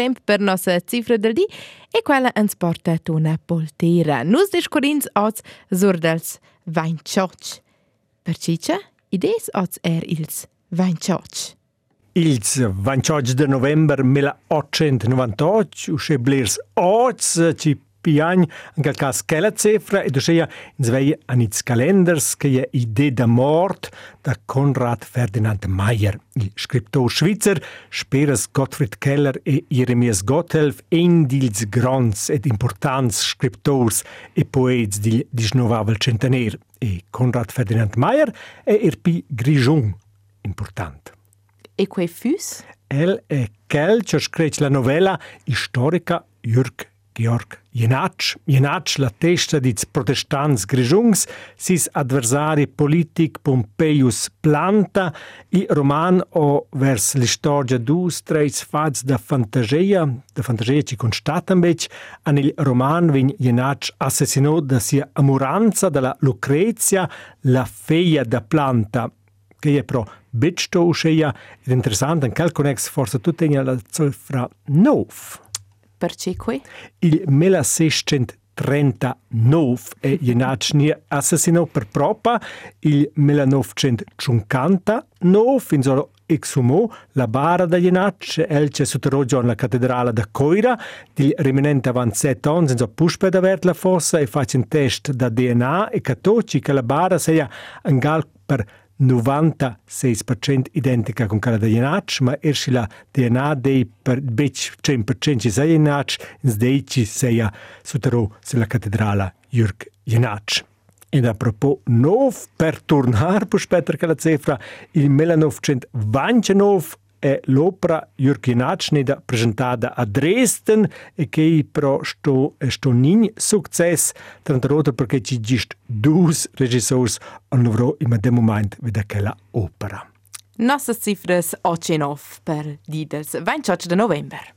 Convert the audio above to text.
tempo per nostra cifra del di e quella ens porta una poltera. Nus discorrins oz surdels vaincioc. Per ciccia, idees oz er ils vaincioc. Ils 28 de november 1898 usce blirs ci piagn in quel cas quella cifra e duscia in sveia anits calenders che è idee da mort da Konrad Ferdinand Mayer, il scriptor svizzer, speres Gottfried Keller e Jeremias Gotthelf, ein dils grans ed importants scriptors e poets dil disnovavel centenaire. E Konrad Ferdinand Mayer è erpi grigion important. E quei fus? El è quel che scrive la novella storica Jürg Georg Jenatsch. Jenatsch la testa dits protestants grigiungs, sis adversari politic Pompeius Planta, i roman o vers l'istoria dus treis fats da fantasia, da fantasia ci constatan bec, an il roman vin Jenatsch assassinò da sia amuranza dalla Lucrezia, la feia da Planta, che è pro becto usceia ed interessante, in quel connex forse tutta la cifra 9. Perché qui? Il 1639 è Jenacni assassinò per propa, il 1959 fin solo exumò la bara da Jenac, el c'è sotterroggio alla cattedrale da Coira, il rimanente avanti sette anni senza puspe da vert la fossa e faccia un test da DNA e catoci che la bara sia un gal per 96% identica con quella di Jenach, ma ersi la DNA dei per bec 100% ci sei Jenach, ins dei ci sei sotterò sulla cattedrale Jürg Jenach. Ed a propos nov per tornar per spetter che la cifra il 1929 è l'opera Jurkinacnida presentata a Dresden e che però sto sto nin succes tanto rota perché ci gist dus regisseurs on loro in dem moment veda quella opera. Nossas cifras 8 per Didels, 28 de november.